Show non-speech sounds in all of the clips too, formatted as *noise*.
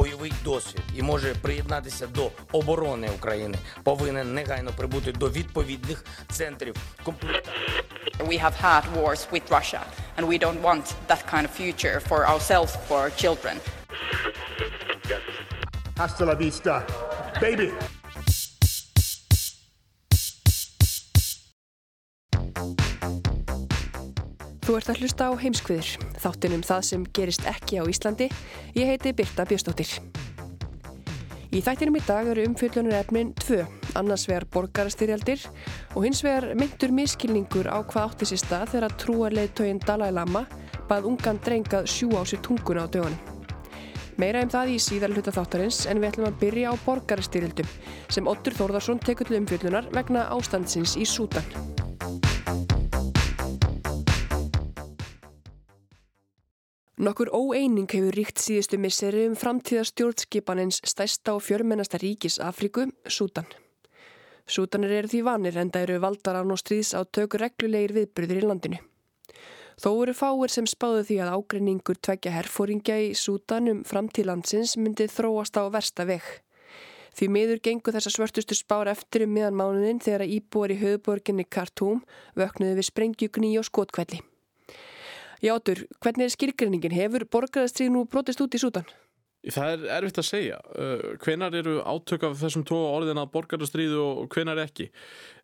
Бойовий досвід і може приєднатися до оборони України, повинен негайно прибути до відповідних центрів комплектації. We have had wars with Russia, and we don't want that kind of future for ourselves, for our children. Hasta la vista, baby! Ert að hlusta á heimskviður, þáttunum það sem gerist ekki á Íslandi. Ég heiti Birta Björstóttir. Í þættinum í dag eru umfyllunar efnin tvö, annars vegar borgarastyrjaldir og hins vegar myndur miskilningur á hvað átti sér stað þegar trúarleiðtögin Dalai Lama bað ungan drengað sjú á sér tunguna á dögunum. Meira um það í síðar hluta þáttarins en við ætlum að byrja á borgarastyrjaldum sem Ottur Þórðarsson tekur til umfyllunar vegna ástandsins í Sútan. Nokkur óeining hefur ríkt síðustu misseri um framtíða stjórnskipanins stærsta og fjörmennasta ríkis Afríku, Sútan. Sútanir eru því vanir en það eru valdaran og stríðs á tökur reglulegir viðbyrðir í landinu. Þó eru fáir sem spáðu því að ágreiningur tvekja herfóringja í Sútan um framtíðlandsins myndi þróast á versta veg. Því miður gengur þessa svörtustu spár eftir um miðan mánunin þegar íbúar í höfuborginni Khartoum vöknuði við sprengjugni og skotkvelli. Játur, hvernig er skilgreiningin? Hefur borgarastrið nú brotist út í Sútan? Það er erfitt að segja. Uh, hvenar eru átök af þessum tóa orðin að borgarastriðu og hvenar ekki?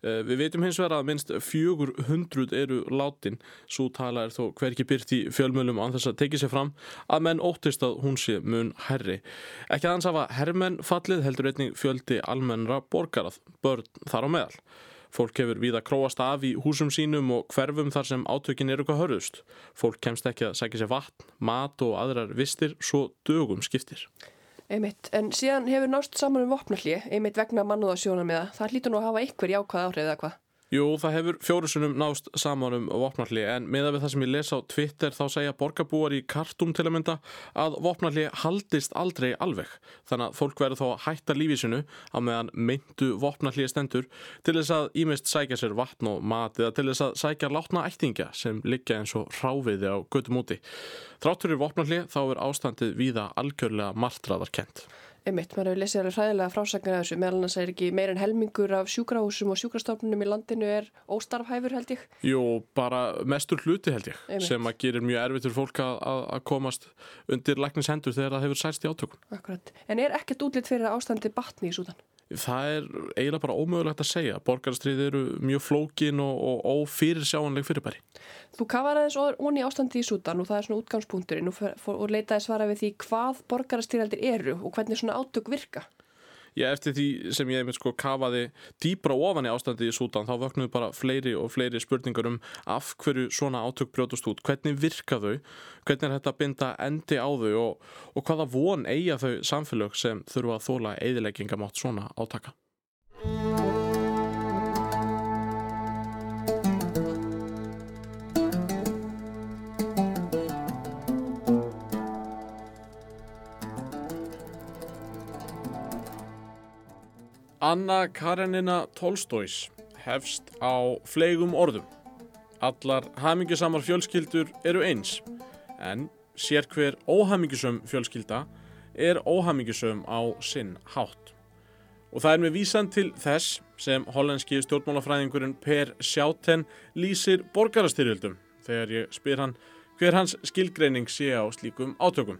Uh, við veitum hins vegar að minnst fjögur hundruð eru látin. Svo tala er þó hver ekki byrt í fjölmjölum án þess að tekið sér fram að menn óttist að hún sé mun herri. Ekki aðeins af að herrmenn fallið heldur einnig fjöldi almennra borgarað, börn þar á meðal. Fólk hefur víða króast af í húsum sínum og hverfum þar sem átökin eru hvað hörðust. Fólk kemst ekki að sækja sér vatn, mat og aðrar vistir svo dögum skiptir. Einmitt, en síðan hefur nást saman um vopnallið, einmitt vegna mannúðasjóna með það. Hlýtur nú að hafa einhver jákvæð áhrif eða hvað? Jú, það hefur fjórusunum nást saman um vopnalli en meða við það sem ég lesa á Twitter þá segja borgarbúar í kartum til að mynda að vopnalli haldist aldrei alveg. Þannig að fólk verður þá að hætta lífísinu á meðan myndu vopnalli stendur til þess að ímest sækja sér vatn og mat eða til þess að sækja látna ættinga sem liggja eins og ráfiði á göttum úti. Þrátturir vopnalli þá er ástandið víða algjörlega martraðarkent. Einmitt, maður hefur lesið alveg hræðilega frásagnar af þessu, meðal annars er ekki meir en helmingur af sjúkrahúsum og sjúkrastofnunum í landinu er óstarfhæfur held ég? Jú, bara mestur hluti held ég, Einmitt. sem að gerir mjög erfitt fyrir fólk að, komast undir læknishendur þegar það hefur sælst í átökum. Akkurat, en er ekkert útlitt fyrir ástandi batni í Súdan? Það er eiginlega bara ómögulegt að segja. Borgarstríð eru mjög flókin og, og ófyrirsjáanleg fyrirbæri. Þú kafar aðeins onni ástandi í Sútan og það er svona útgangspunkturinn og, og leitaði svara við því hvað borgarstríðaldir eru og hvernig svona átök virka. Já, eftir því sem ég einmitt sko kafaði dýbra ofan í ástandi í Sútan þá vöknuðu bara fleiri og fleiri spurningar um af hverju svona átök brjótast út, hvernig virka þau, hvernig er þetta að binda endi á þau? Og, og hvaða von eiga þau samfélög sem þurfa að þóla eðileggingamátt svona átaka. Anna Karenina Tolstóis hefst á fleigum orðum. Allar hamingisamar fjölskyldur eru eins, en sér hver óhamingisum fjölskylda er óhamingisum á sinn hátt. Og það er með vísan til þess sem hollenski stjórnmálafræðingurinn Per Sjáten lýsir borgarastyrjöldum þegar ég spyr hann hver hans skilgreining sé á slíkum átökum.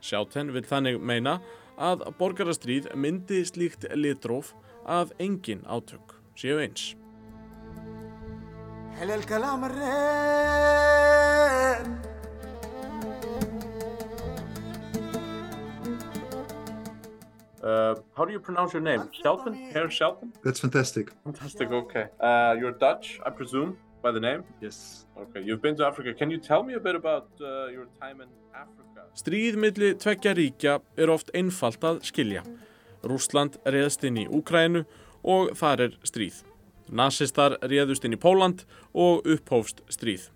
Sjáten vil þannig meina að borgarastríð myndi slíkt litróf að engin átök séu eins. Uh, how do you pronounce your name? Shelton? Herr Shelton? That's fantastic. Fantastic, okay. Uh, you're Dutch, I presume, by the name? Yes. Okay, you've been to Africa. Can you tell me a bit about uh, your time in Africa? Stríð milli tveggja ríkja er oft einfalt að skilja. Rúsland réðst inn í Úkrænu og þar er stríð. Nasistar réðust inn í Póland og upphófst stríð.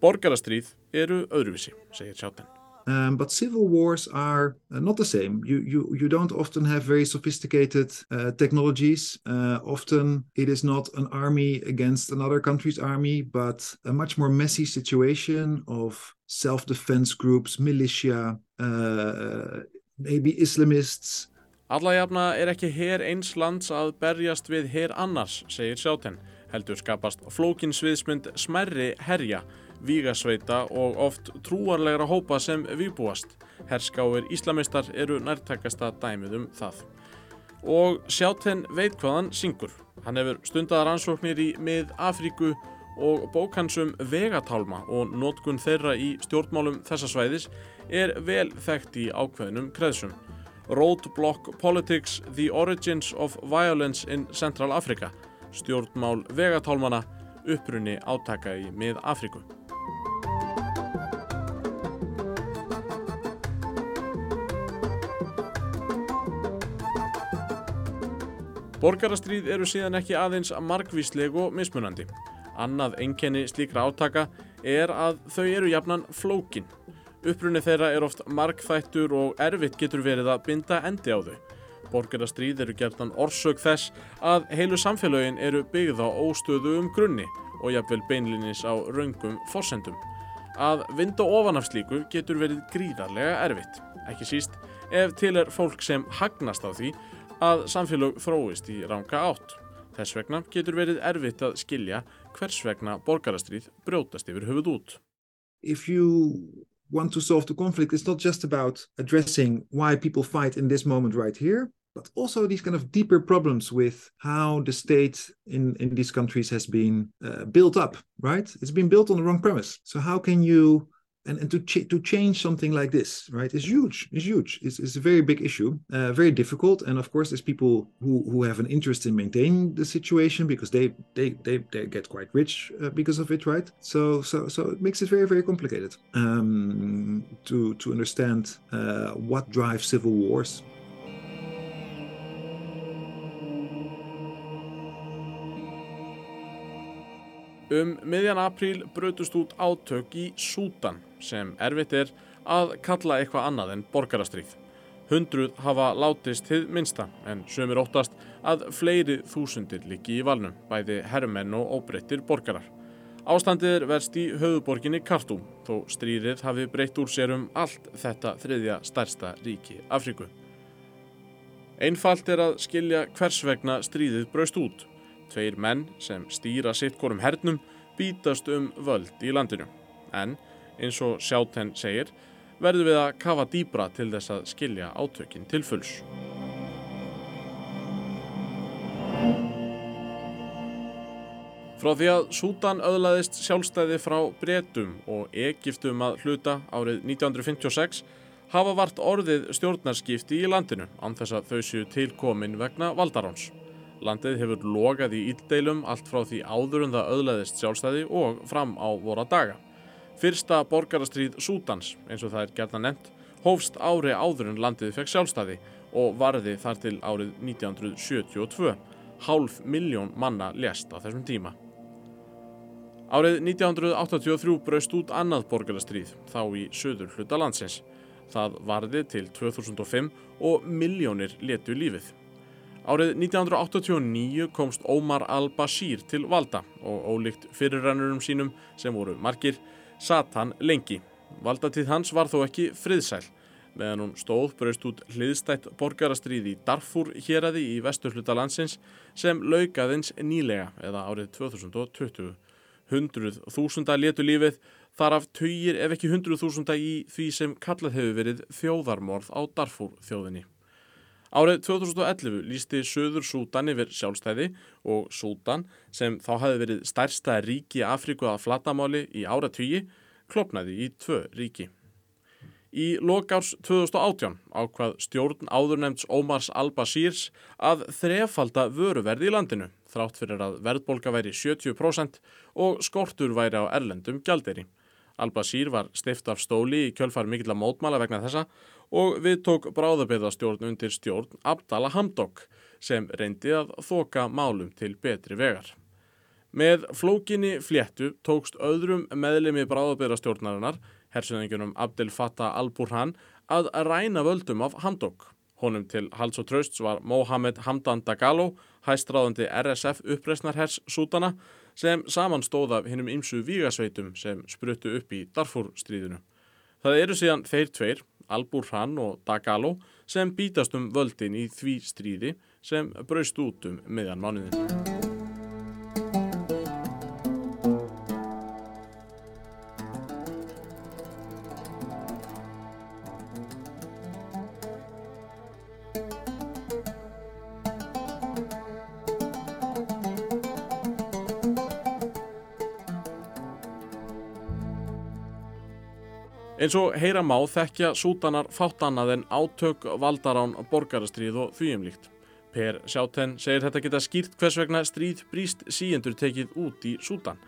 Borgarastríð eru öðruvísi, segir Sjáten. Um, but civil wars are uh, not the same. You, you, you don't often have very sophisticated uh, technologies. Uh, often it is not an army against another country's army, but a much more messy situation of self defense groups, militia, uh, maybe Islamists. Allajafna er ekki her eins lands að berjast við her annars, segir Sjáten. Heldur skapast flókin sviðsmynd smerri herja vígasveita og oft trúarlegra hópa sem výbúast. Herskáir íslamistar eru nærtakasta dæmið um það. Og Sjáten veit hvað hann syngur. Hann hefur stundaðar ansóknir í mið Afríku og bókansum vegatálma og nótkun þeirra í stjórnmálum þessa svæðis er vel þekkt í ákveðnum kreðsum. Roadblock Politics – The Origins of Violence in Central Africa stjórnmál vegatálmana upprunni átaka í mið Afríku. Borgarastríð eru síðan ekki aðeins margvísleg og mismunandi. Annað enkenni slíkra átaka er að þau eru jafnan flókin. Upprunni þeirra er oft margþættur og erfitt getur verið að binda endi á þau. Borgarastríð eru gertan orsök þess að heilu samfélagin eru byggð á óstöðu um grunni og jafnvel beinlinis á raungum forsendum. Að vinda ofan af slíku getur verið gríðarlega erfitt. Ekki síst ef til er fólk sem hagnast á því að samfélag þróist í ranga átt. Þess vegna getur verið erfitt að skilja hvers vegna borgarastríð brjótast yfir höfuð út. Want to solve the conflict, it's not just about addressing why people fight in this moment right here, but also these kind of deeper problems with how the state in, in these countries has been uh, built up, right? It's been built on the wrong premise. So how can you and, and to ch to change something like this right is huge is huge. It's, it's a very big issue uh, very difficult. And of course there's people who who have an interest in maintaining the situation because they they they, they get quite rich uh, because of it right? So so so it makes it very very complicated um, to to understand uh, what drives civil wars Um miðjan apríl brötust út átök í Sútan sem erfitt er að kalla eitthvað annað en borgarastríð. Hundruð hafa látist hið minsta en sömur óttast að fleiri þúsundir liggi í valnum, bæði herrmenn og óbreyttir borgarar. Ástandið er verst í höfuborginni Kartúm þó stríðið hafi breytt úr sér um allt þetta þriðja stærsta ríki Afríku. Einfalt er að skilja hvers vegna stríðið braust út. Tveir menn sem stýra sitt korum hernum bítast um völd í landinu. En, eins og Sjáten segir, verður við að kafa dýbra til þess að skilja átökin til fulls. Frá því að Sútan öðlaðist sjálfstæði frá Bretum og Egiptum að hluta árið 1956 hafa vart orðið stjórnarskipti í landinu án þess að þau séu tilkomin vegna valdaráns. Landið hefur logað í íldeilum allt frá því áður en það öðlaðist sjálfstæði og fram á vora daga. Fyrsta borgarastríð Sútans, eins og það er gerna nefnt, hófst ári áður en landið fekk sjálfstæði og varði þar til árið 1972. Hálf miljón manna lést á þessum tíma. Árið 1983 braust út annað borgarastríð, þá í söður hluta landsins. Það varði til 2005 og miljónir letu lífið. Árið 1989 komst Ómar al-Bashir til valda og ólíkt fyrirrennurum sínum sem voru margir, satt hann lengi. Valdatíð hans var þó ekki friðsæl. Meðan hún stóð braust út hliðstætt borgarastríð í Darfur héræði í vesturhluta landsins sem laukaðins nýlega eða árið 2020. Hundruð þúsunda letu lífið þar af töyir ef ekki hundruð þúsunda í því sem kallað hefur verið þjóðarmorð á Darfur þjóðinni. Árið 2011 lísti Suður Sútan yfir sjálfstæði og Sútan sem þá hafi verið stærsta ríki Afríku að flatamáli í áratvíi klopnaði í tvö ríki. Í lokárs 2018 ákvað stjórn áðurnemts Ómars al-Basírs að þrefalda vöruverði í landinu þrátt fyrir að verðbolga væri 70% og skortur væri á erlendum gjalderi. Al-Bashir var stift af stóli í kjölfar mikill að mótmala vegna þessa og við tók bráðabeyðastjórn undir stjórn Abdallah Hamdok sem reyndi að þoka málum til betri vegar. Með flókinni fléttu tókst öðrum meðlemi bráðabeyðastjórnarinnar, hersöðingunum Abdel Fattah al-Burhan, að ræna völdum af Hamdok. Honum til hals og trösts var Mohamed Hamdan Dagalo, hæstráðandi RSF uppreysnarhers Sútana, sem saman stóð af hinnum ymsu vígasveitum sem spruttu upp í Darfur stríðinu. Það eru síðan þeir tveir, Al-Burhan og Dagalo, sem bítast um völdin í því stríði sem braust út um miðjan mánuðin. Eins og heyra má þekkja sútanar fátt annað en átök, valdarán, borgarastríð og þvíumlíkt. Per Sjáten segir þetta geta skýrt hvers vegna stríð bríst síendur tekið út í sútan.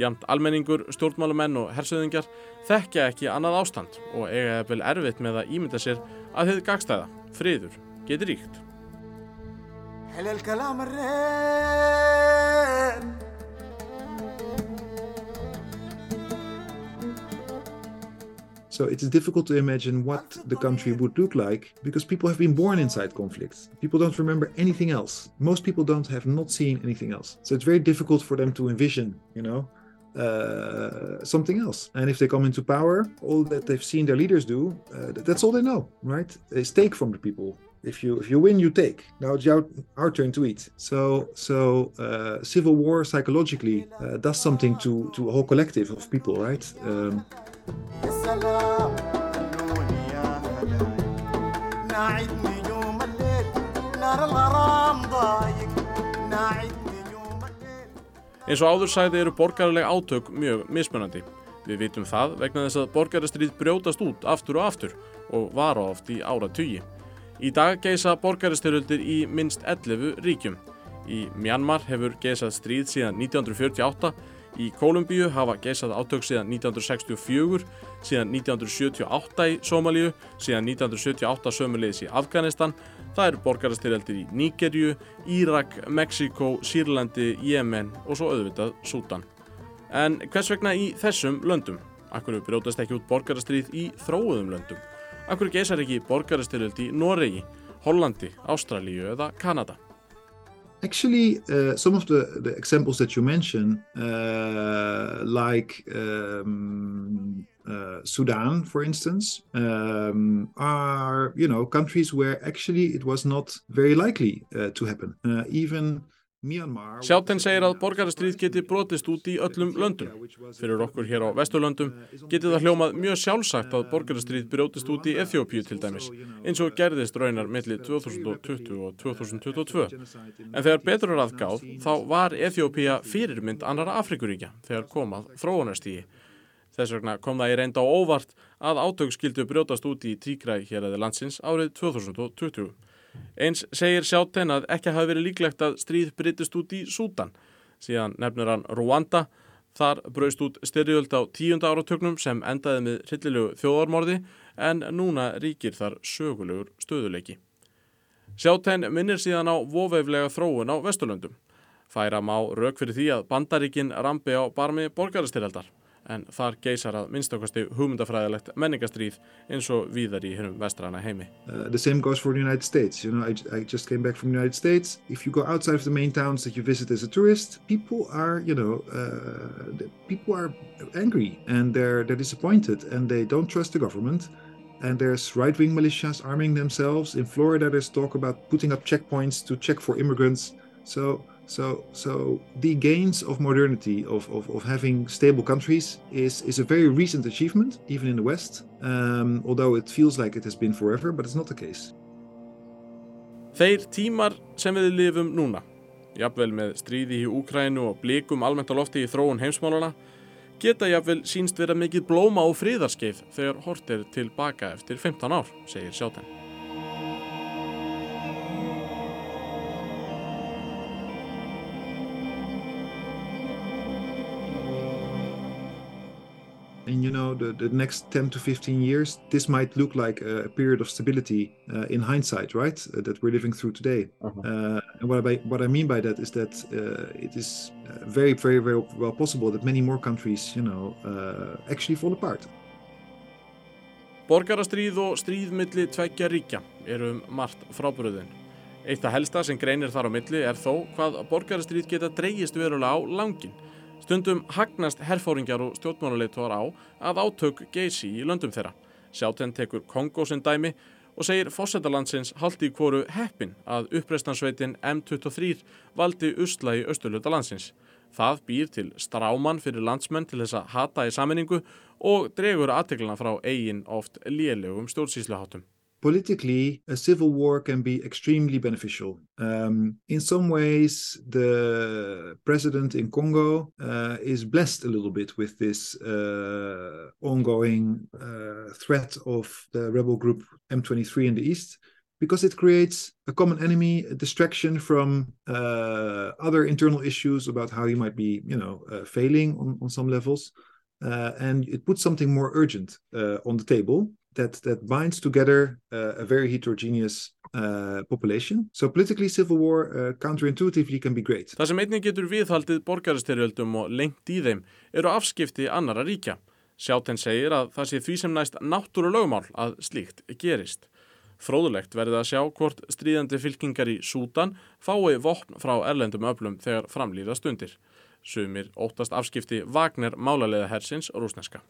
Jamt almenningur, stjórnmálumenn og hersöðingar þekkja ekki annað ástand og eiga eða vel erfitt með að ímynda sér að þið gagstæða, friður, getur ríkt. So it's difficult to imagine what the country would look like because people have been born inside conflicts. People don't remember anything else. Most people don't have not seen anything else. So it's very difficult for them to envision, you know, uh, something else. And if they come into power, all that they've seen their leaders do, uh, that's all they know, right? They take from the people. If you if you win, you take. Now it's our, our turn to eat. So so uh, civil war psychologically uh, does something to to a whole collective of people, right? Um, Eins og áður sæði eru borgarleg átök mjög mismunandi. Við vitum það vegna þess að borgarastrýð brjótast út aftur og aftur og var á oft í ára tugi. Í dag geisa borgarastyrjöldir í minst 11 ríkjum. Í Mjanmar hefur geisað stríð síðan 1948 Í Kolumbíu hafa geisað átök síðan 1964, síðan 1978 í Somalíu, síðan 1978 sömulegis í Afganistan. Það eru borgarastyrjaldir í Níkerju, Írak, Mexiko, Sýrlandi, Jemen og svo auðvitað Sútan. En hvers vegna í þessum löndum? Akkur brjótast ekki út borgarastyrjið í þróuðum löndum? Akkur geisar ekki borgarastyrjald í Noregi, Hollandi, Ástralíu eða Kanada? Actually, uh, some of the, the examples that you mentioned, uh, like um, uh, Sudan, for instance, um, are you know countries where actually it was not very likely uh, to happen. Uh, even Sjáten segir að borgarastríð geti brotist út í öllum löndum. Fyrir okkur hér á Vesturlöndum geti það hljómað mjög sjálfsagt að borgarastríð brotist út í Eþjópíu til dæmis, eins og gerðist raunar millir 2020 og 2022. En þegar betur er aðgáð, þá var Eþjópíu fyrirmynd annara Afrikuríkja þegar komað þróunarstígi. Þess vegna kom það í reynda á óvart að átökskildu brjótast út í tíkræ hér aðeins landsins árið 2020. Eins segir Sjáten að ekki hafi verið líklegt að stríð breytist út í Sútan. Síðan nefnir hann Rwanda. Þar braust út styrjöld á tíunda áratögnum sem endaði með hryllilegu þjóðarmorði en núna ríkir þar sögulegur stöðuleiki. Sjáten minnir síðan á voveiflega þróun á Vesturlöndum. Færa má rauk fyrir því að bandaríkin rambi á barmi borgarastyrjaldar en þar geysar að minnstakosti hugmyndafræðilegt menningastríð eins og víðar í hennum vestrana heimi. Uh, the same goes for the United States. You know, I, I just came back from the United States. If you go outside of the main towns that you visit as a tourist, people are, you know, uh, people are angry and they're, they're disappointed and they don't trust the government. And there's right-wing militias arming themselves. In Florida, there's talk about putting up checkpoints to check for immigrants. So So, so the gains of modernity, of, of, of having stable countries, is, is a very recent achievement, even in the West, um, although it feels like it has been forever, but it's not the case. Þeir tímar sem við lifum núna, jafnvel með stríði í Úkrænu og blikum almennt á lofti í þróun heimsmálana, geta jafnvel sínst vera mikið blóma og fríðarskeið þegar hort er tilbaka eftir 15 ár, segir Sjáten. Know, the, the next 10 to 15 years, this might look like a, period of stability uh, in hindsight, right? Uh, that we're living through today. Uh-huh. Uh, and what I, what I mean by that is that uh, it is uh, very, very, very well possible that many more countries, you know, actually fall apart. Borgarastríð og stríð milli tveggja ríkja eru um margt frábröðin. Eitt af helsta sem greinir þar á milli er þó hvað borgarastríð geta dreyjist verulega á langin. Stundum hagnast herfóringjar og stjórnmáluleitóar á að átök geysi í löndum þeirra. Sjáten tekur Kongo sem dæmi og segir fósættalandsins haldi í kvoru heppin að uppreistnarsveitin M23 valdi usla í austurluta landsins. Það býr til stráman fyrir landsmenn til þess að hata í saminningu og dregur aðtegluna frá eigin oft lélegum stjórnsýsluháttum. Politically, a civil war can be extremely beneficial. Um, in some ways, the president in Congo uh, is blessed a little bit with this uh, ongoing uh, threat of the rebel group M23 in the east. Because it creates a common enemy, a distraction from uh, other internal issues about how he might be, you know, uh, failing on, on some levels, uh, and it puts something more urgent on the table that that binds together uh, a very heterogeneous uh, population. So politically civil war uh, counterintuitively can be great. Það sem einnig getur viðhaldið borgaristyrjöldum og lengt í þeim eru afskipti annara ríkja. Sjáten segir að það sé því sem næst náttúrulögumál að slíkt gerist. Fróðulegt verði að sjá hvort stríðandi fylkingar í Sútan fái vopn frá erlendum öflum þegar framlýða stundir. Sumir óttast afskipti Vagner málarlega hersins rúsneska.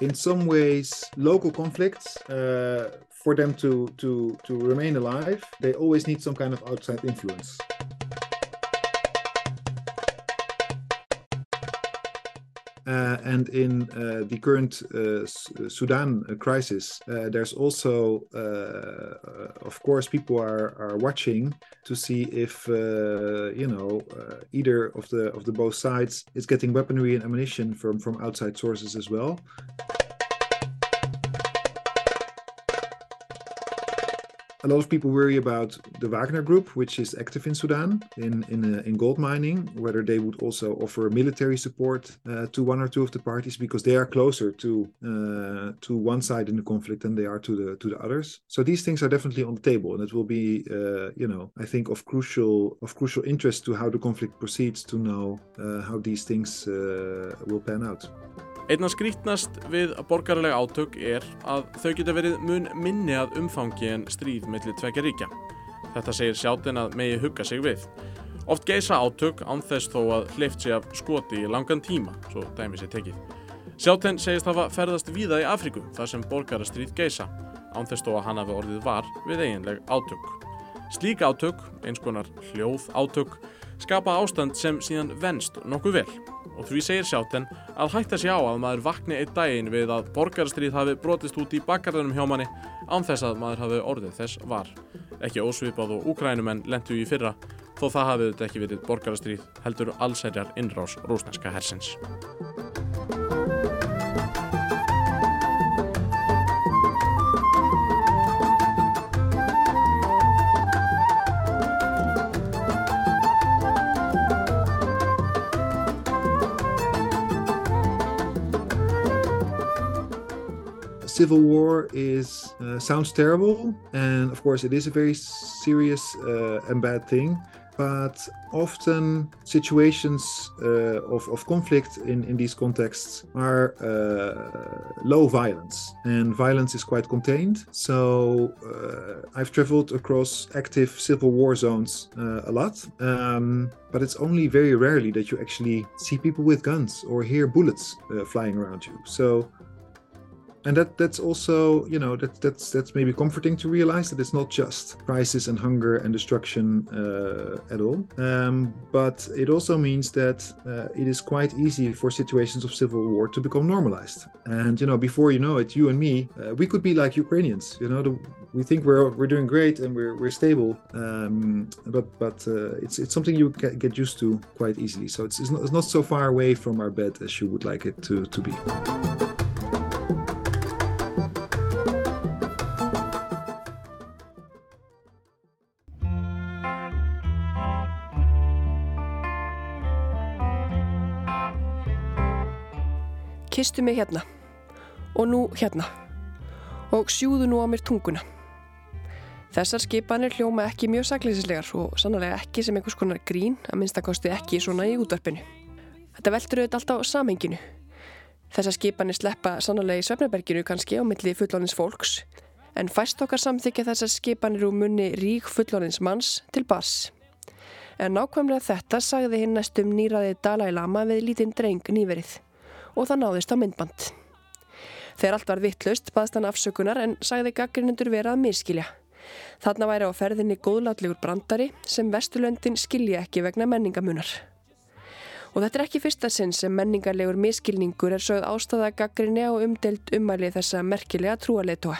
In some ways local conflicts uh, for them to to to remain alive they always need some kind of outside influence and in uh, the current uh, Sudan crisis, uh, there's also, uh, of course, people are, are watching to see if you know either of the of the both sides is getting weaponry and ammunition from from outside sources as well. A lot of people worry about the Wagner Group, which is active in Sudan in in, uh, in gold mining, whether they would also offer military support uh, to one or two of the parties because they are closer to uh, to one side in the conflict than they are to the to the others. So these things are definitely on the table, and it will be, uh, you know, I think of crucial of crucial interest to how the conflict proceeds to know uh, how these things uh, will pan out. Einna skrítnast við borgarlega átök er að þau geta verið mun minni að umfangi en stríð mellir tvekja ríkja. Þetta segir sjáttinn að megi hugga sig við. Oft geisa átök ánþess þó að hleyft sig af skoti í langan tíma, svo dæmi sér tekið. Sjáttinn segist hafa ferðast víða í Afriku þar sem borgarastríð geisa, ánþess þó að hann hafi orðið var við eiginleg átök. Slík átök, eins konar hljóð átök, skapa ástand sem síðan venst nokkuð vel og því segir sjáten að hætta sér á að maður vakni einn daginn við að borgarstríð hafi brotist út í bakgarðunum hjá manni án þess að maður hafi orðið þess var. Ekki ósvipað og úkrænumenn lendu í fyrra þó það hafið þetta ekki verið borgarstríð heldur allsærjar innrás rúsneska hersins. Civil war is uh, sounds terrible, and of course it is a very serious uh, and bad thing. But often situations uh, of, of conflict in, in these contexts are uh, low violence, and violence is quite contained. So uh, I've traveled across active civil war zones uh, a lot, um, but it's only very rarely that you actually see people with guns or hear bullets flying around you. So and that that's also you know that that's that's maybe comforting to realize that it's not just crisis and hunger and destruction uh, at all. Um, but it also means that uh, it is quite easy for situations of civil war to become normalized. And you know before you know it you and me uh, we could be like ukrainians you know the, we think we're we're doing great and we're we're stable. Um, but but uh, it's it's something you get used to quite easily. So it's, it's not, it's not so far away from our bed as you would like it to to be kistu mig hérna og nú hérna og sjúðu nú á mér tunguna. Þessar skipanir hljóma ekki mjög saklýsislegar og sannlega ekki sem einhvers konar grín að minnstakosti ekki svona í útvarpinu. Þetta veldur auðvitað alltaf á samenginu. Þessar skipanir sleppa sannlega í Svefnaberginu kannski á milli fullonins fólks en fæst okkar samþykja þessar skipanir úr munni rík fullonins manns til bars. En nákvæmlega þetta sagði hinn næstum nýraði Dalai Lama við lítinn dreng nýverið og það náðist á myndband. Þegar allt var vittlaust baðst hann afsökunar en sagði gaggrinundur vera að miskilja. Þarna væri á ferðinni góðlátlegur brandari sem Vesturlöndin skilja ekki vegna menningamunar. Og þetta er ekki fyrsta sinn sem menningarlegur miskilningur er sögð ástæða gaggrinni á umdelt umæli þessa merkilega trúarleitóa.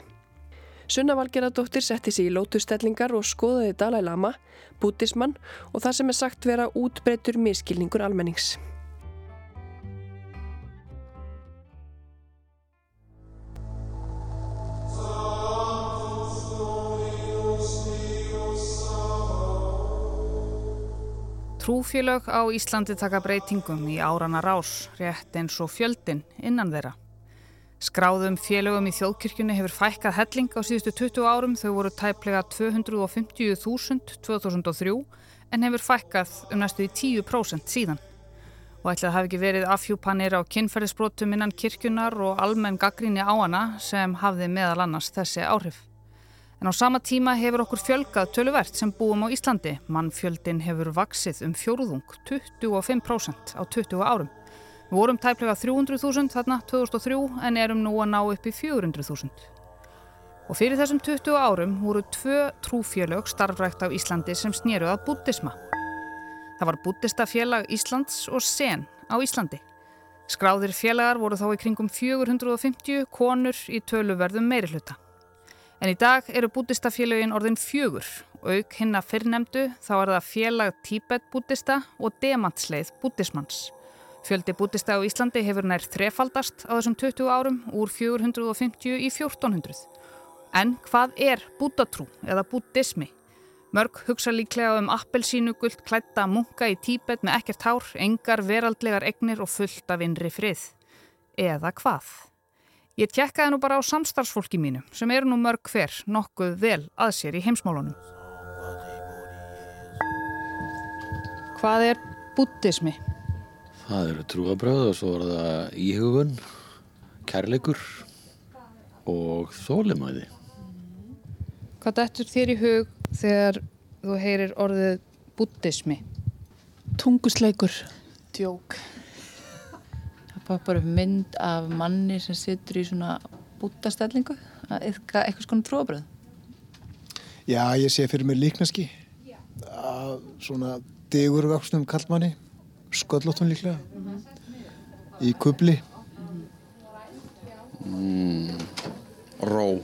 Sunna Valgeradóttir setti sér í lótustellingar og skoðaði Dalai Lama, bútismann og það sem er sagt vera útbreytur miskilningur almennings. Trúfélög á Íslandi taka breytingum í árana rás, rétt eins og fjöldin innan þeirra. Skráðum félögum í þjóðkirkjunni hefur fækkað helling á síðustu 20 árum, þau voru tæplega 250.000 2003 en hefur fækkað um næstu í 10% síðan. Og ætla að hafi ekki verið afhjúpanir á kynferðisbrotum innan kirkjunar og almenn gaggríni á hana sem hafði meðal annars þessi áhrif. En á sama tíma hefur okkur fjölgað töluvert sem búum á Íslandi. Mannfjöldin hefur vaksið um fjóruðung 25% á 20 árum. Við vorum tæplega 300.000 þarna 2003 en erum nú að ná upp í 400.000. Og fyrir þessum 20 árum voru tvö trúfjölög starfrækt á Íslandi sem snýruð að bútisma. Það var bútistafélag Íslands og SEN á Íslandi. Skráðir félagar voru þá í kringum 450 konur í töluverðum meirihluta. En í dag eru bútistafélagin orðin fjögur og auk hinn að fyrrnemdu þá er það félag Tíbet-bútista og Demantsleið bútismanns. Fjöldi bútista á Íslandi hefur nær þrefaldast á þessum 20 árum úr 450 í 1400. En hvað er bútatrú eða bútismi? Mörg hugsa líklega um appelsínu gullt klætta munka í Tíbet með ekkert hár, engar veraldlegar egnir og fullt af innri frið. Eða hvað? Ég tjekkaði nú bara á samstarfsfólki mínu sem eru nú mörg hver nokkuð vel að sér í heimsmálunum. Hvað er búttismi? Það eru trúabröð og svo er það íhugun, kærleikur og þólimæði. Hvað dættur þér í hug þegar þú heyrir orðið búttismi? Tungusleikur. Djók. Er bara mynd af manni sem situr í svona bútastellingu að yfka eitthvað svona trúabröð. Já, ég sé fyrir mér líknaski að svona digurvöxnum kallmanni sköllóttun líklega mm -hmm. í kubli mm, Ró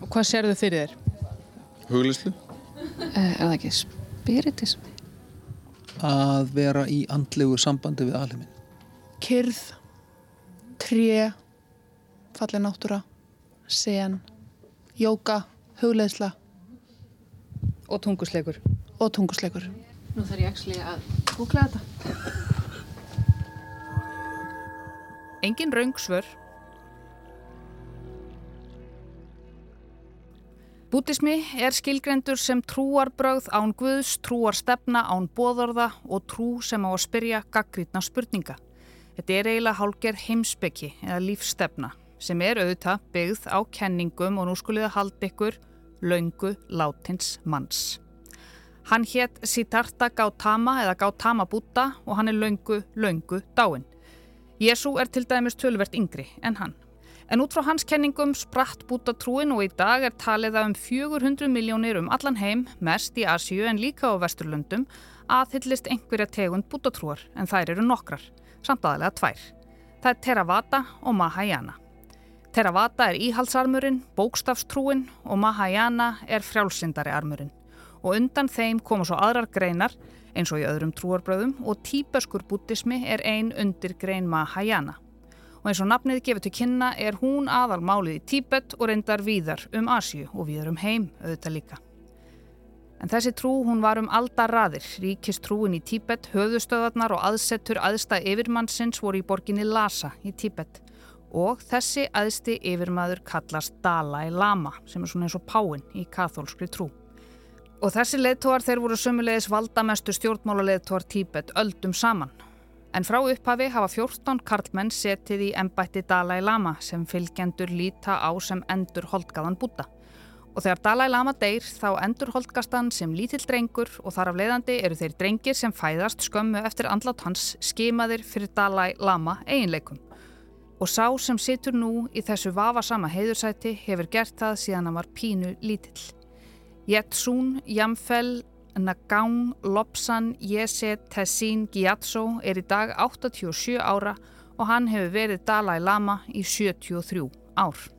Og hvað sér þau fyrir þér? Huglislu Er það ekki spiritismi? Að vera í andlegu sambandi við alheimin Kyrð Tré Fallið náttúra Sen Jóka Hugleðsla Og tungusleikur. Og tungusleikur. Nú þarf ég ekki að googla þetta. Engin raungsvör Bútismi er skilgrendur sem trúarbröð án guðs, trúarstefna án bóðorða og trú sem á að spyrja gaggrítna spurninga. Þetta er eiginlega hálger heimsbyggi eða lífstefna sem er auðvitað byggð á kenningum og nú skuliða haldi ykkur laungu látins manns. Hann hétt Siddhartha Gautama eða Gautama Buddha og hann er laungu, laungu dáin. Jésu er til dæmis tölvert yngri en hann. En út frá hans kenningum spratt bútatrúin og í dag er talið að um 400 miljónir um allan heim, mest í Asíu en líka á Vesturlundum, aðhyllist einhverja tegund bútatrúar en þær eru nokkrar, samt aðalega tvær. Það er Theravada og Mahayana. Theravada er íhalsarmurinn, bókstafstrúin og Mahayana er frjálsindari armurinn. Og undan þeim koma svo aðrar greinar, eins og í öðrum trúarbröðum, og tíbeskur bútismi er ein undir grein Mahayana og eins og nafnið gefur til kynna er hún aðal málið í Tíbet og reyndar víðar um Asju og víðar um heim auðvitað líka. En þessi trú hún var um aldarraðir, ríkistrúin í Tíbet, höfðustöðarnar og aðsettur aðsta yfirmannsins voru í borginni Lhasa í Tíbet. Og þessi aðsti yfirmaður kallast Dalai Lama sem er svona eins og páinn í kathólskri trú. Og þessi leðtóar þeir voru sömulegis valdamestu stjórnmála leðtóar Tíbet öldum saman. En frá upphafi hafa 14 karlmenn setið í ennbætti Dalai Lama sem fylgjendur líta á sem endur holdgaðan búta. Og þegar Dalai Lama deyr þá endur holdgastan sem lítill drengur og þar af leiðandi eru þeir drengir sem fæðast skömmu eftir andlátt hans skimaðir fyrir Dalai Lama eiginleikum. Og sá sem situr nú í þessu vafasama heiðursæti hefur gert það síðan hann var pínu lítill. Jetsun Jamfell Nagaung Lobsan Yese Tessin Gyatso er í dag 87 ára og hann hefur verið Dalai Lama í 73 ár.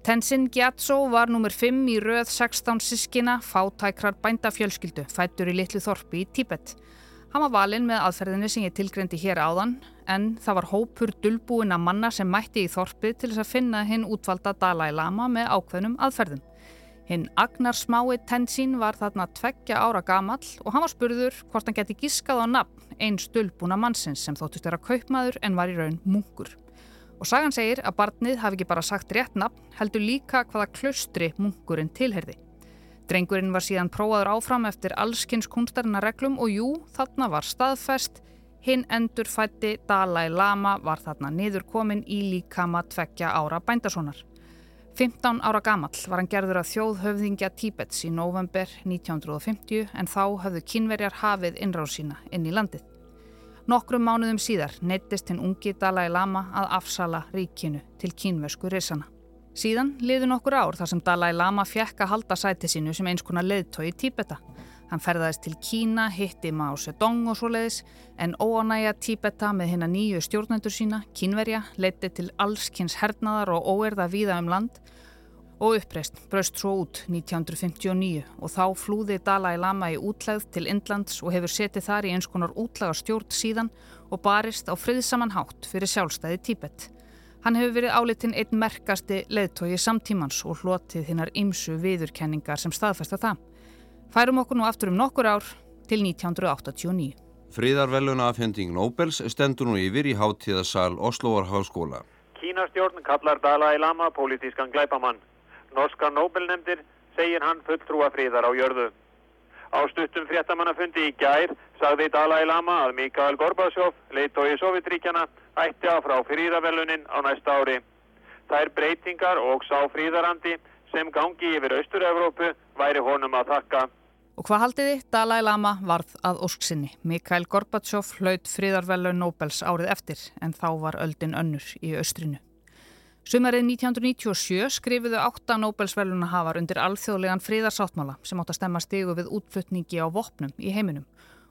Tenzin Gyatso var nummer 5 í röð 16 sískina fátækrar bændafjölskyldu fættur í litlu þorpi í Tíbet. Hann var valinn með aðferðinni sem ég tilgrendi hér áðan en það var hópur dulbúin að manna sem mætti í þorpi til þess að finna hinn útvalda Dalai Lama með ákveðnum aðferðum. Hinn Agnar smái Tenzin var þarna tveggja ára gamall og hann var spurður hvort hann geti gískað á nafn einn stulbúna mannsins sem þóttist vera kaupmaður en var í raun munkur. Og sagan segir að barnið hafi ekki bara sagt rétt nafn, heldur líka hvaða klaustri munkurinn tilherði. Drengurinn var síðan prófaður áfram eftir allskynns kunstarinnar reglum og jú, þarna var staðfest, hinn endur fætti Dalai Lama var þarna niður komin í líkama tvekja ára bændasónar. 15 ára gamall var hann gerður að þjóðhöfðingja Tíbets í november 1950 en þá höfðu kynverjar hafið innráð sína inn í landið. Nokkrum mánuðum síðar neittist hinn ungi Dalai Lama að afsala ríkinu til kínversku risana. Síðan liði nokkur ár þar sem Dalai Lama fjekk að halda sæti sínu sem eins konar leðtói í Tíbeta. Hann ferðaðist til Kína, hitti Mao Zedong og svo leiðis en óanæja Tíbeta með hinn að nýju stjórnendur sína, kínverja, leiti til allskynns hernaðar og óerða víða um land og uppreist braust svo út 1959 og þá flúði Dalai Lama í útlegð til Indlands og hefur setið þar í eins konar útlega stjórn síðan og barist á friðsaman hátt fyrir sjálfstæði Tíbet. Hann hefur verið álitinn einn merkasti leðtogi samtímans og hlotið hinnar ymsu viðurkenningar sem staðfesta það. Færum okkur nú aftur um nokkur ár til 1989. Fríðarveluna afhending Nobels stendur nú yfir í háttíðasal Oslovar Háskóla. Kínastjórn kallar Dalai Lama pólitískan glæpamann. Norska Nobelnemdir segir hann fulltrúa fríðar á jörðu. Á stuttum fréttamannafundi í gær sagði Dalai Lama að Mikael Gorbachev, leitói Sovjetríkjana, ætti að frá fríðarvelunin á næsta ári. Er breytingar og sá fríðarandi sem gangi yfir Austur-Európu væri honum að þakka. Og hvað haldiði? Dalai Lama varð að ósksinni. Mikael Gorbachev hlaut fríðarvelun Nobels árið eftir en þá var öldin önnur í austrinu. Sumarið 1997 skrifuðu átta Nobelsverluna hafar undir alþjóðlegan fríðarsáttmála sem átt að stemma stigu við útflutningi á vopnum í heiminum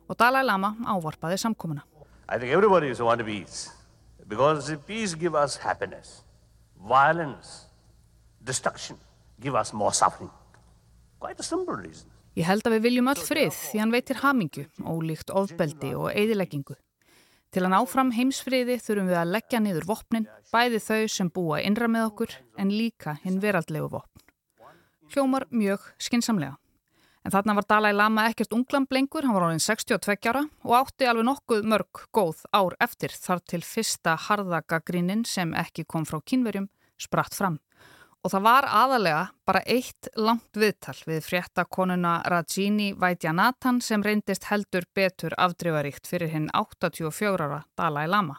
og Dalai Lama ávarpaði samkomuna. I think everybody is want peace because peace give us happiness, violence, destruction give us more suffering. Quite a simple reason. Ég held að við viljum öll frið því hann veitir hamingju, ólíkt ofbeldi og eigðileggingu. Til að ná fram heimsfriði þurfum við að leggja niður vopnin, bæði þau sem búa innra með okkur en líka hinn veraldlegu vopn. Hljómar mjög skinsamlega. En þarna var Dalai Lama ekkert unglamb-lengur, hann var árið 62 ára og átti alveg nokkuð mörg góð ár eftir þar til fyrsta harðagagrinin sem ekki kom frá kynverjum spratt fram. Og það var aðalega bara eitt langt viðtal við fréttakonuna Rajini Vaidyanathan sem reyndist heldur betur afdrifaríkt fyrir hinn 84 ára Dalai Lama.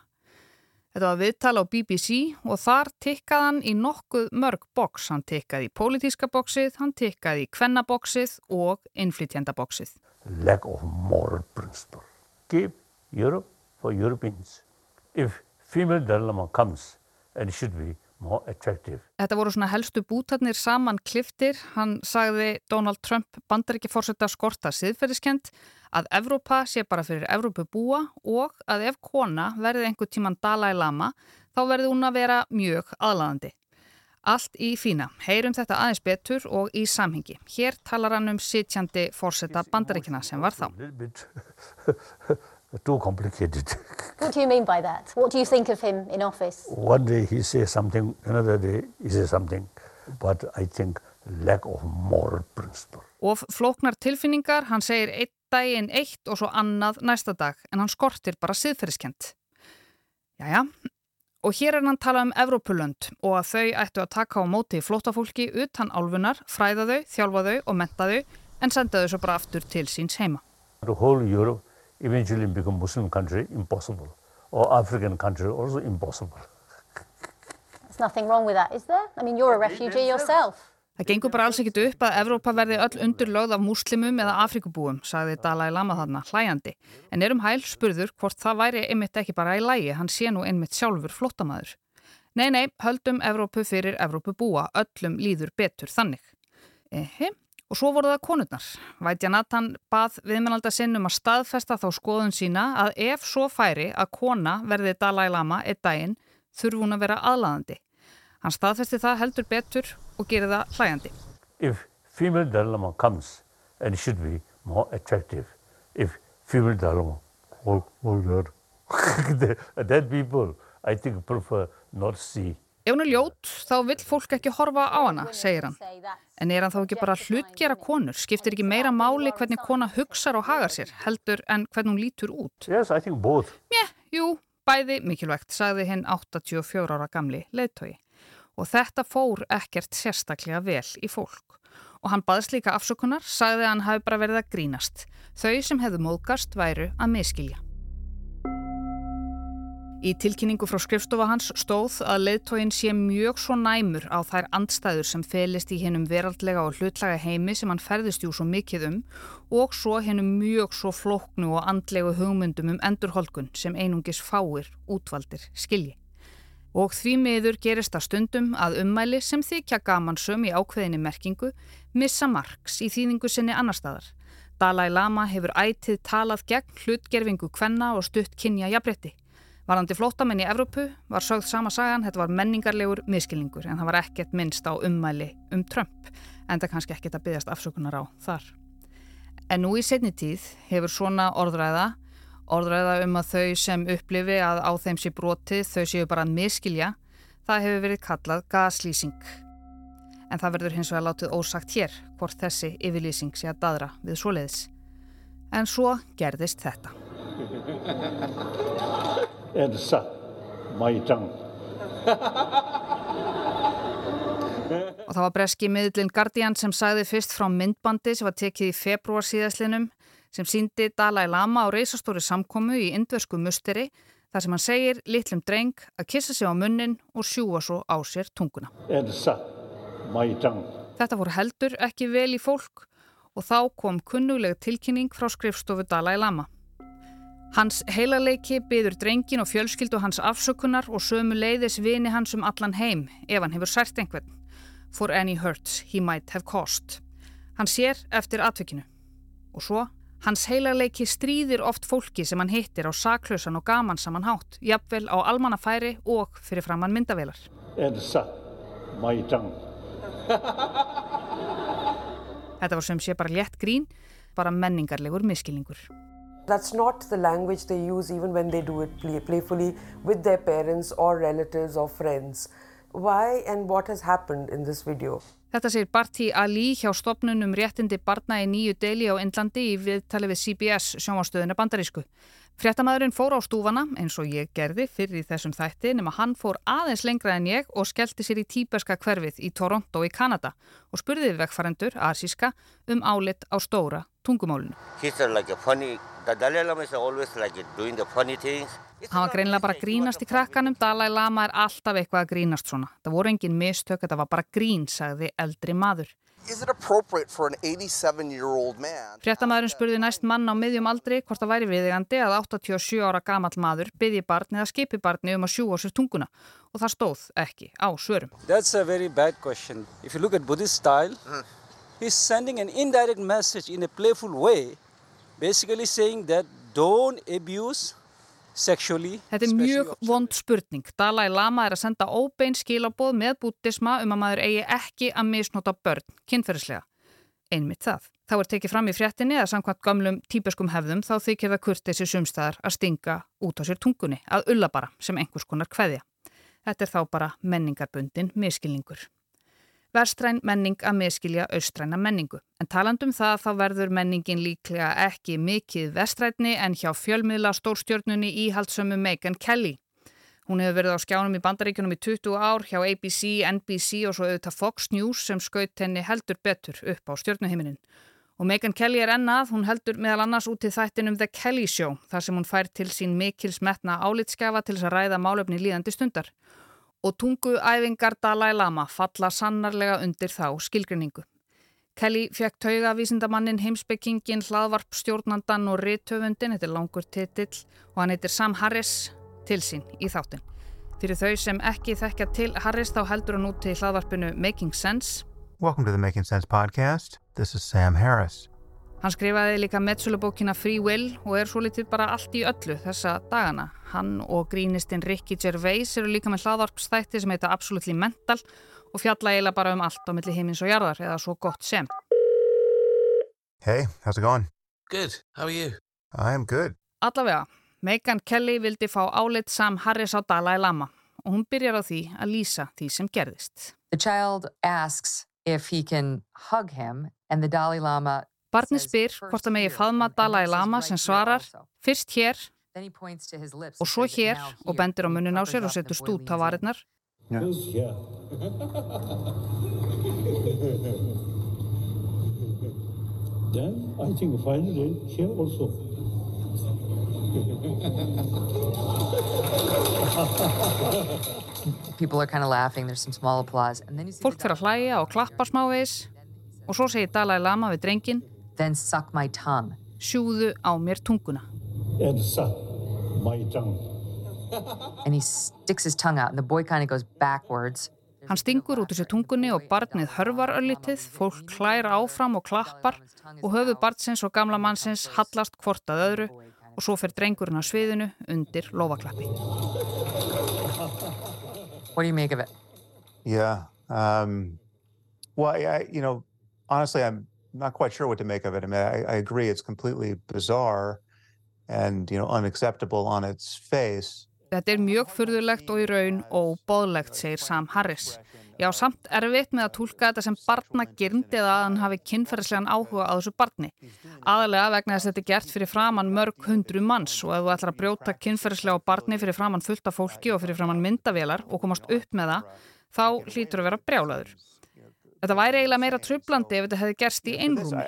Þetta var viðtal á BBC og þar tikkaði hann í nokkuð mörg boks. Hann tikkaði í pólitíska boksið, hann tikkaði í kvennaboksið og innflytjendaboksið. Lack of moral principle. Keep Europe for Europeans. If female Dalai Lama comes and should be Þetta voru svona helstu bútarnir saman kliftir. Hann sagði Donald Trump bandaríkja fórsetta skorta siðferðiskend að Evrópa sé bara fyrir Evrópu búa og að ef kona verði einhver tíman Dalai Lama þá verði hún að vera mjög aðlæðandi. Allt í fína. Heyrum þetta aðeins betur og í samhengi. Hér talar hann um sitjandi fórsetta bandaríkina sem var þá. *laughs* too complicated. *laughs* What do you mean by that? What do you think of him in office? One day he says something, another day he says something. But I think lack of moral principle. Of flóknar tilfinningar, hann segir einn daginn eitt og svo annað næsta dag en hann skortir bara siðferðiskent. Jæja, og hér er hann tala um Evrópulönd og að þau ættu að taka á móti flótafólki utan álfunar, fræða þau, þjálfa þau og menta þau en senda þau svo bara aftur til síns heima. The whole Europe eventually become Muslim country impossible or African country also impossible. There's nothing wrong with that, is there? I mean, you're a refugee yourself. Það gengur bara alls ekkit upp að Evrópa verði öll undirlögð af múslimum eða afrikubúum, sagði Dalai Lama þarna, hlæjandi. En erum hæl spurður hvort það væri einmitt ekki bara í lægi, hann sé nú einmitt sjálfur flottamæður. Nei, nei, höldum Evrópu fyrir Evrópubúa, öllum líður betur þannig. Ehi, og svo voru það konurnar. Vætja Nathan bað viðmennalda sinn um að staðfesta þá skoðun sína að ef svo færi að kona verði Dalai Lama eitt daginn, þurfu hún að vera aðlaðandi. Hann staðfesti það heldur betur og gerir það hlægandi. If female Dalai Lama comes and should be more attractive if female Dalai Lama her. *laughs* that people I think prefer not see. Ef hún er ljót þá vill fólk ekki horfa á hana, segir hann. En er hann þá ekki bara hlutgera konur? Skiptir ekki meira máli hvernig kona hugsar og hagar sér heldur en hvernig hún lítur út? Yes, I think both. Mjö, jú, bæði mikilvægt, sagði hinn 84 ára gamli leittói og þetta fór ekkert sérstaklega vel í fólk. Og hann baðst líka afsökunar, sagði að hann hafi bara verið að grínast. Þau sem hefðu móðgast væru að miskilja. Í tilkynningu frá skrifstofa hans stóð að leðtógin sé mjög svo næmur á þær andstæður sem felist í hennum veraldlega og hlutlaga heimi sem hann ferðist jú svo mikið um og svo hennum mjög svo flóknu og andlegu hugmyndum um endurholkun sem einungis fáir útvaldir skilji. Og því miður gerist það stundum að ummæli sem þykja gamansum í ákveðinni merkingu missa marks í þýðingu sinni annar staðar. Dalai Lama hefur ætið talað gegn hlutgerfingu kvenna og stutt kynja jafnbretti. Varandi flótamenn í Evrópu var sögð sama sagan, þetta var menningarlegur miskilningur en það var ekkert minnst á ummæli um Trump en það kannski ekkert að byggjast afsökunar á þar. En nú í setni tíð hefur svona orðræða Orðræða um að þau sem upplifi að á þeim sé brotið þau séu bara að miskilja, það hefur verið kallað gaslýsing. En það verður hins vegar látið ósagt hér hvort þessi yfirlýsing sé að dadra við svoleiðis. En svo gerðist þetta. *laughs* Edsa, mætang. Og það var breski miðlinn Guardian sem sagði fyrst frá myndbandi sem var tekið í februar síðaslinum sem síndi Dalai Lama á reysastóri samkomu í indversku musteri þar sem hann segir litlum dreng að kissa sig á munnin og sjúa svo á sér tunguna. Þetta voru heldur ekki vel í fólk og þá kom kunnuleg tilkynning frá skrifstofu Dalai Lama. Hans heilaleiki byður drengin og fjölskyldu hans afsökunar og sömu leiðis vini hans um allan heim ef hann hefur sært einhvern. For any hurts he might have caused. Hann sér eftir atvikinu og svo Hans heilarleiki stríðir oft fólki sem hann hittir á saklausan og gaman saman hátt, jafnvel á almannafæri og fyrir framann myndavelar. Þetta var sem sé bara létt grín, bara menningarlegur miskilningur. That's not the language they use even when they do it play playfully with their parents or relatives or friends. Why and what has happened in this video? Þetta segir Barti Ali hjá stopnunum réttindi barna í nýju deli á Indlandi í viðtali við CBS sjónvástöðuna bandarísku. Fréttamaðurinn fór á stúfana eins og ég gerði fyrir þessum þætti nema hann fór aðeins lengra en ég og skellti sér í tíbeska hverfið í Toronto í Kanada og spurði vekkfarendur, asíska, um álit á stóra tungumálunu. Like funny, like Hann var greinlega bara grínast í krakkanum, Dalai Lama er alltaf eitthvað að grínast svona. Það voru engin mistök, þetta var bara grín, sagði eldri maður. Fréttamaðurinn spurði næst mann á miðjum aldri hvort það væri viðegandi að 87 ára gamall maður byggði barni eða skipi barni um að sjúa sér tunguna og það stóð ekki á svörum. That's a very bad question. If you look at Buddhist style, he's sending an indirect message in a playful way, basically saying that don't abuse Þetta er mjög vond spurning. Dalai Lama er að senda óbein skilaboð með bútisma um að maður eigi ekki að misnota börn, kynferðislega. Einmitt það. Þá er tekið fram í fréttinni að samkvæmt gamlum típeskum hefðum þá þykir það kurtið sér sumstæðar að stinga út á sér tungunni, að ulla bara sem einhvers konar kveðja. Þetta er þá bara menningarbundin miskilningur. Vestræn menning að miskilja austræna menningu. En talandum það þá verður menningin líklega ekki mikið vestrætni en hjá fjölmiðla stórstjörnunni íhaldsömu Megan Kelly. Hún hefur verið á skjánum í bandaríkunum í 20 ár hjá ABC, NBC og svo auðvitað Fox News sem skaut henni heldur betur upp á stjörnuhiminin. Og Megan Kelly er ennað, hún heldur meðal annars út í þættinum The Kelly Show þar sem hún fær til sín mikil smetna álitskafa til þess að ræða málefni líðandi stundar og tunguæfingar Dalai Lama falla sannarlega undir þá skilgrinningu. Kelly fekk taugavísindamannin heimsbyggingin hlaðvarp stjórnandan og riðtöfundin, þetta er langur titill og hann heitir Sam Harris til sín í þáttin. Fyrir þau sem ekki þekkja til Harris þá heldur hann út til hlaðvarpinu Making Sense. Welcome to the Making Sense podcast. This is Sam Harris. Hann skrifaði líka metsulubókina Free Will og er svo litið bara allt í öllu þessa dagana. Hann og grínistinn Ricky Gervais eru líka með hlaðvarpstætti sem heita Absolutely Mental og fjalla eiginlega bara um allt á milli heimins og jarðar eða svo gott sem. Hey, how's it going? Good. How are you? I am good. Allavega, Megan Kelly vildi fá álit Sam Harris á Dalai Lama og hún byrjar á því að lýsa því sem gerðist. The child asks if he can hug him and the Dalai Lama Barni spyr hvort það megi faðma Dalai Lama sem svarar fyrst hér og svo hér og bendir á munnin á sér og setur stút á varirnar. Yeah. Then I think finally here also. People are kind of laughing, there's some small applause. And then you see Fólk fyrir að hlæja og klappa smávegis og svo segir Dalai Lama við drengin Then suck my tongue. Sjúðu á mér tunguna. And suck my tongue. And he sticks his tongue out and the boy kind of goes backwards. Hann stingur út úr sér tungunni og barnið hörvar öllitið, fólk hlæra áfram og klappar og höfu barnsins og gamla mannsins hallast hvort að öðru og svo fer drengurinn á sviðinu undir lofaklappi. What do you make of it? Yeah. Um, well, I, you know, honestly, I'm not quite sure what to make of it. I mean, I, I agree it's completely bizarre and, you know, unacceptable on its face. Þetta er mjög fyrðulegt og í raun og bóðlegt, segir Sam Harris. Já, samt erfitt með að tólka þetta sem barna gyrnd eða að hann hafi kynferðislegan áhuga á þessu barni. Aðalega vegna þess að þetta er gert fyrir framann mörg hundru manns og ef þú ætlar að brjóta kynferðislega á barni fyrir framann fullt af fólki og fyrir framann myndavélar og komast upp með það, þá hlýtur að vera brjálaður. Þetta væri eiginlega meira trublandi ef þetta hefði gerst í einrúmi.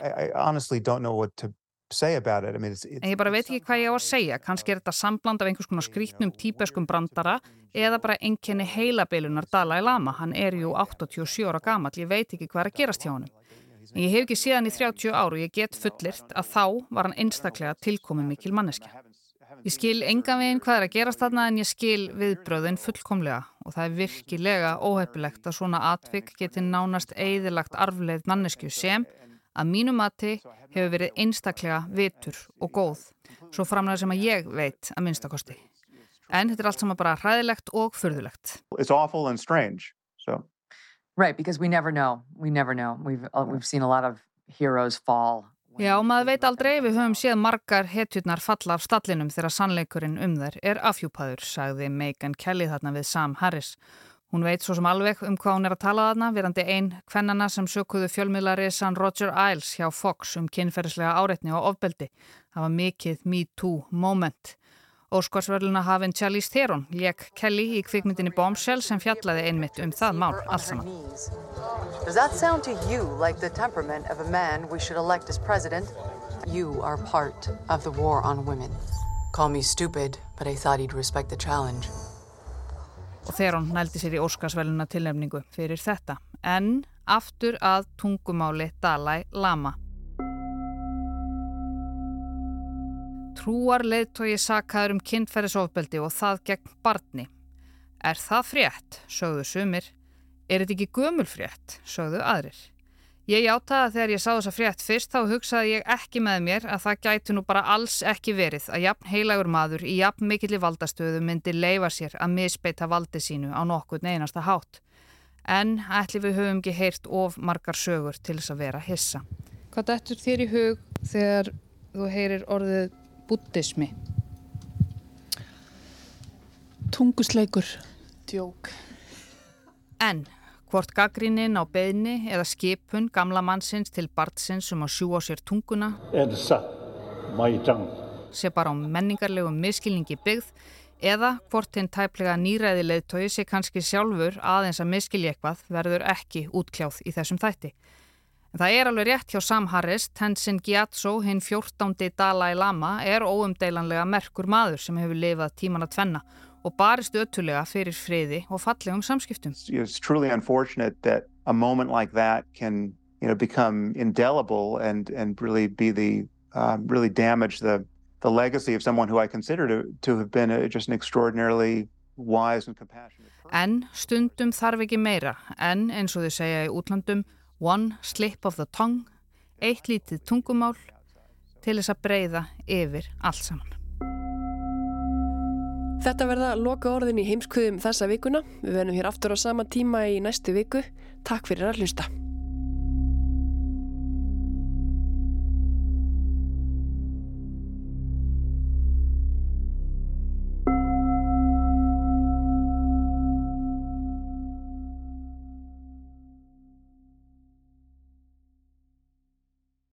En ég bara veit ekki hvað ég á að segja. Kannski er þetta sambland af einhvers konar skrítnum típeskum brandara eða bara einkenni heilabeilunar Dalai Lama. Hann er jú 87 ára gamall. Ég veit ekki hvað er að gerast hjá hann. En ég hef ekki síðan í 30 áru ég get fullirt að þá var hann einstaklega tilkomið mikil manneskja. Ég skil enga veginn hvað er að gerast þarna en ég skil viðbröðin fullkomlega og það er virkilega óhefilegt að svona atvik geti nánast eigðilagt arfleið mannesku sem að mínu mati hefur verið einstaklega vitur og góð, svo framlega sem að ég veit að minnstakosti. En þetta er allt saman bara hræðilegt og fyrðulegt. it's awful and strange. So, Right, because we never know. We never know. We've, uh, we've seen a lot of heroes fall. Já, maður veit aldrei, við höfum séð margar hetjurnar falla af stallinum þegar sannleikurinn um þær er afhjúpaður, sagði Megan Kelly þarna við Sam Harris. Hún veit svo sem alveg um hvað hún er að tala þarna, verandi einn kvennana sem sökuðu fjölmiðlari San Roger Isles hjá Fox um kynferðislega áreitni og ofbeldi. Það var mikið Me Too moment. Óskarsvörluna hafinn Charlize Theron lék Kelly í kvikmyndinni Bombshell sem fjallaði einmitt um það mál allt saman. Does that sound to you like the temperament of a man we should elect as president? You are part of the war on women. Call me stupid, but I thought he'd respect the challenge. og Theron nældi sér í Óskarsvæluna tilnefningu fyrir þetta. En aftur að tungumáli Dalai Lama. Trúar leiðtói sakaður um kynferðisofbeldi og það gegn barni. Er það frétt, sögðu sumir. Er þetta ekki gömul frétt, sögðu aðrir. Ég játaði að þegar ég sá þessa frétt fyrst þá hugsaði ég ekki með mér að það gæti nú bara alls ekki verið að jafn heilagur maður í jafn mikill í valdastöðu myndi leifa sér að misbeita valdi sínu á nokkur einasta hátt. En ætli við höfum ekki heyrt of margar sögur til þess að vera hissa. Hvað dættur þér í hug þegar þú heyrir orðið buddhismi? Tungusleikur, djók. En Hvort gaggrínin á beðni eða skipun gamla mannsins til barnsins um að sjúa sér tunguna sé bara á menningarlegum miskilningi byggð eða hvort hinn tæplega nýræði leðtói sé kannski sjálfur aðeins að miskilja eitthvað verður ekki útkljáð í þessum þætti. En það er alveg rétt hjá Sam Harris, Tenzin Gyatso, hinn 14. Dalai Lama, er óumdeilanlega merkur maður sem hefur lifað tíman að tvenna og barist öttulega fyrir friði og fallegum samskiptum. It's truly unfortunate that a moment like that can you know, become indelible and, and really be the, um, really damage the, the legacy of someone who I consider to, to have been a, just an extraordinarily wise and compassionate person. En stundum þarf ekki meira, en eins og þau segja í útlandum, one slip of the tongue, eitt lítið tungumál til þess að breyða yfir allt saman. Þetta verða loka orðin í heimskuðum þessa vikuna. Við verðum hér aftur á sama tíma í næstu viku. Takk fyrir að hlusta.